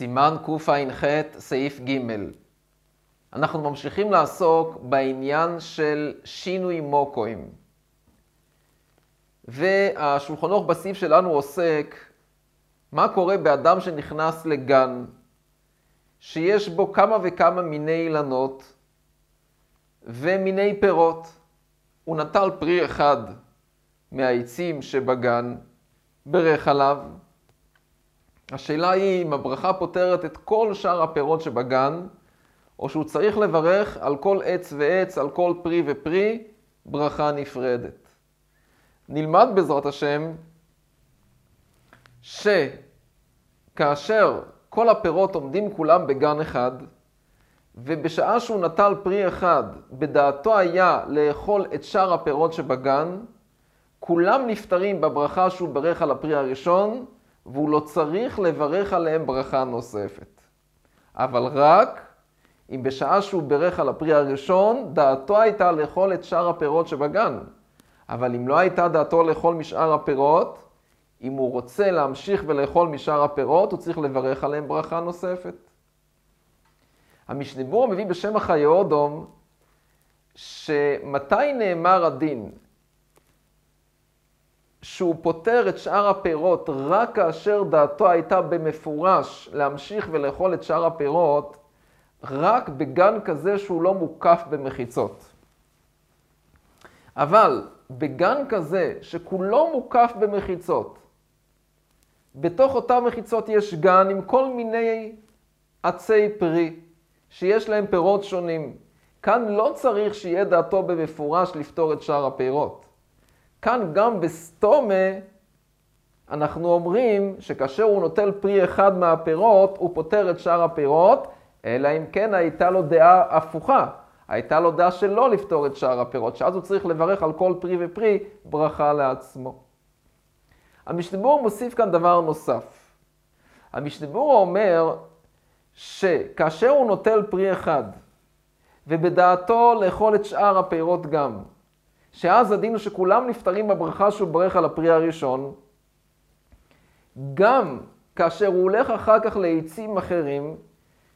סימן קע"ח, סעיף ג' אנחנו ממשיכים לעסוק בעניין של שינוי מוקואים. והשולחן ערוך בסעיף שלנו עוסק מה קורה באדם שנכנס לגן, שיש בו כמה וכמה מיני אילנות ומיני פירות. הוא נטל פרי אחד מהעצים שבגן, ברך עליו. השאלה היא אם הברכה פותרת את כל שאר הפירות שבגן, או שהוא צריך לברך על כל עץ ועץ, על כל פרי ופרי, ברכה נפרדת. נלמד בעזרת השם שכאשר כל הפירות עומדים כולם בגן אחד, ובשעה שהוא נטל פרי אחד, בדעתו היה לאכול את שאר הפירות שבגן, כולם נפטרים בברכה שהוא ברך על הפרי הראשון, והוא לא צריך לברך עליהם ברכה נוספת. אבל רק אם בשעה שהוא ברך על הפרי הראשון, דעתו הייתה לאכול את שאר הפירות שבגן. אבל אם לא הייתה דעתו לאכול משאר הפירות, אם הוא רוצה להמשיך ולאכול משאר הפירות, הוא צריך לברך עליהם ברכה נוספת. המשנבור מביא בשם החיי אודום, שמתי נאמר הדין? שהוא פותר את שאר הפירות רק כאשר דעתו הייתה במפורש להמשיך ולאכול את שאר הפירות, רק בגן כזה שהוא לא מוקף במחיצות. אבל בגן כזה שכולו מוקף במחיצות, בתוך אותן מחיצות יש גן עם כל מיני עצי פרי, שיש להם פירות שונים. כאן לא צריך שיהיה דעתו במפורש לפתור את שאר הפירות. כאן גם בסתומה אנחנו אומרים שכאשר הוא נוטל פרי אחד מהפירות, הוא פותר את שאר הפירות, אלא אם כן הייתה לו דעה הפוכה. הייתה לו דעה שלא לפתור את שאר הפירות, שאז הוא צריך לברך על כל פרי ופרי ברכה לעצמו. המשנבור מוסיף כאן דבר נוסף. המשנבור אומר שכאשר הוא נוטל פרי אחד, ובדעתו לאכול את שאר הפירות גם, שאז הדין הוא שכולם נפטרים בברכה שהוא ברך על הפרי הראשון, גם כאשר הוא הולך אחר כך לעצים אחרים,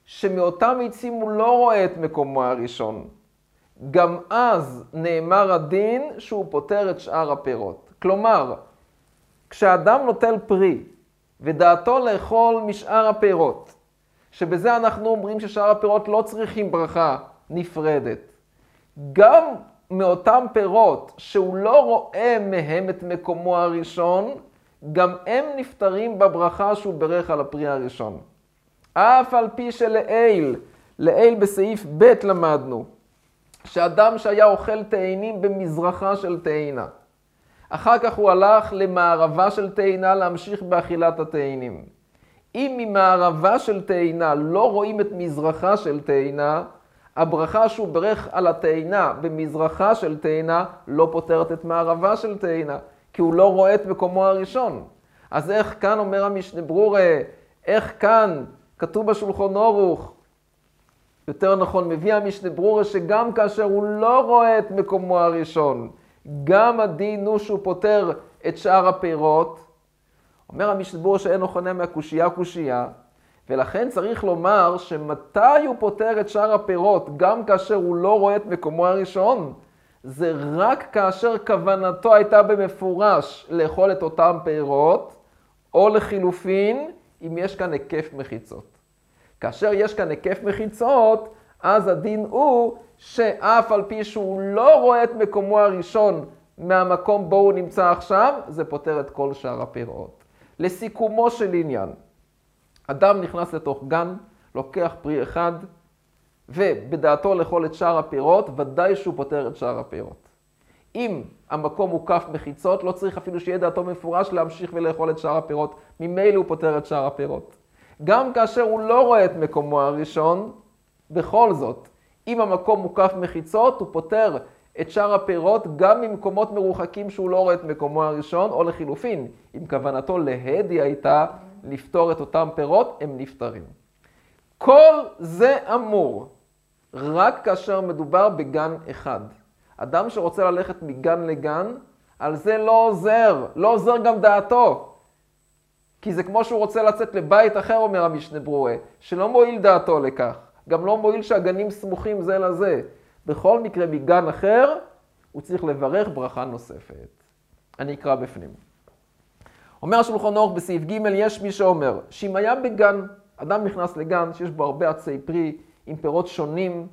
שמאותם עצים הוא לא רואה את מקומו הראשון. גם אז נאמר הדין שהוא פותר את שאר הפירות. כלומר, כשאדם נוטל פרי ודעתו לאכול משאר הפירות, שבזה אנחנו אומרים ששאר הפירות לא צריכים ברכה נפרדת, גם מאותם פירות שהוא לא רואה מהם את מקומו הראשון, גם הם נפטרים בברכה שהוא ברך על הפרי הראשון. אף על פי שלעיל, לעיל בסעיף ב' למדנו, שאדם שהיה אוכל תאנים במזרחה של תאנה, אחר כך הוא הלך למערבה של תאנה להמשיך באכילת התאנים. אם ממערבה של תאנה לא רואים את מזרחה של תאנה, הברכה שהוא ברך על התאנה במזרחה של תאנה לא פותרת את מערבה של תאנה, כי הוא לא רואה את מקומו הראשון. אז איך כאן אומר המשנה ברורה, איך כאן כתוב בשולחון אורוך, יותר נכון, מביא המשנה ברורה שגם כאשר הוא לא רואה את מקומו הראשון, גם הדין הוא שהוא פותר את שאר הפירות. אומר המשנה ברורה שאין חונה מהקושייה קושייה, ולכן צריך לומר שמתי הוא פותר את שאר הפירות, גם כאשר הוא לא רואה את מקומו הראשון, זה רק כאשר כוונתו הייתה במפורש לאכול את אותם פירות, או לחילופין, אם יש כאן היקף מחיצות. כאשר יש כאן היקף מחיצות, אז הדין הוא שאף על פי שהוא לא רואה את מקומו הראשון מהמקום בו הוא נמצא עכשיו, זה פותר את כל שאר הפירות. לסיכומו של עניין, אדם נכנס לתוך גן, לוקח פרי אחד, ובדעתו לאכול את שאר הפירות, ודאי שהוא פותר את שאר הפירות. אם המקום מוקף מחיצות, לא צריך אפילו שיהיה דעתו מפורש להמשיך ולאכול את שאר הפירות. ממילא הוא פותר את שאר הפירות. גם כאשר הוא לא רואה את מקומו הראשון, בכל זאת, אם המקום מוקף מחיצות, הוא פותר את שאר הפירות גם ממקומות מרוחקים שהוא לא רואה את מקומו הראשון, או לחילופין, אם כוונתו להדי הייתה לפתור את אותם פירות, הם נפטרים. כל זה אמור רק כאשר מדובר בגן אחד. אדם שרוצה ללכת מגן לגן, על זה לא עוזר, לא עוזר גם דעתו. כי זה כמו שהוא רוצה לצאת לבית אחר, אומר המשנה ברורה, שלא מועיל דעתו לכך. גם לא מועיל שהגנים סמוכים זה לזה. בכל מקרה, מגן אחר, הוא צריך לברך ברכה נוספת. אני אקרא בפנים. אומר השולחון אורך בסעיף ג', יש מי שאומר, שאם היה בגן, אדם נכנס לגן שיש בו הרבה עצי פרי עם פירות שונים,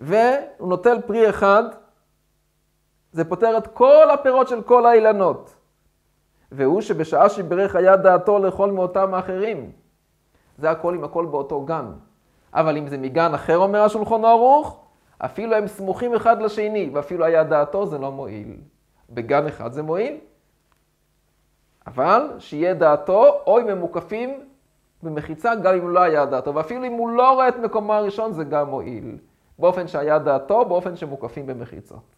והוא נוטל פרי אחד, זה פותר את כל הפירות של כל האילנות. והוא שבשעה שברך היה דעתו לאכול מאותם האחרים. זה הכל אם הכל באותו גן. אבל אם זה מגן אחר, אומר השולחון ערוך, אפילו הם סמוכים אחד לשני, ואפילו היה דעתו, זה לא מועיל. בגן אחד זה מועיל, אבל שיהיה דעתו, או אם הם מוקפים במחיצה, גם אם לא היה דעתו. ואפילו אם הוא לא רואה את מקומו הראשון, זה גם מועיל. באופן שהיה דעתו, באופן שמוקפים במחיצות.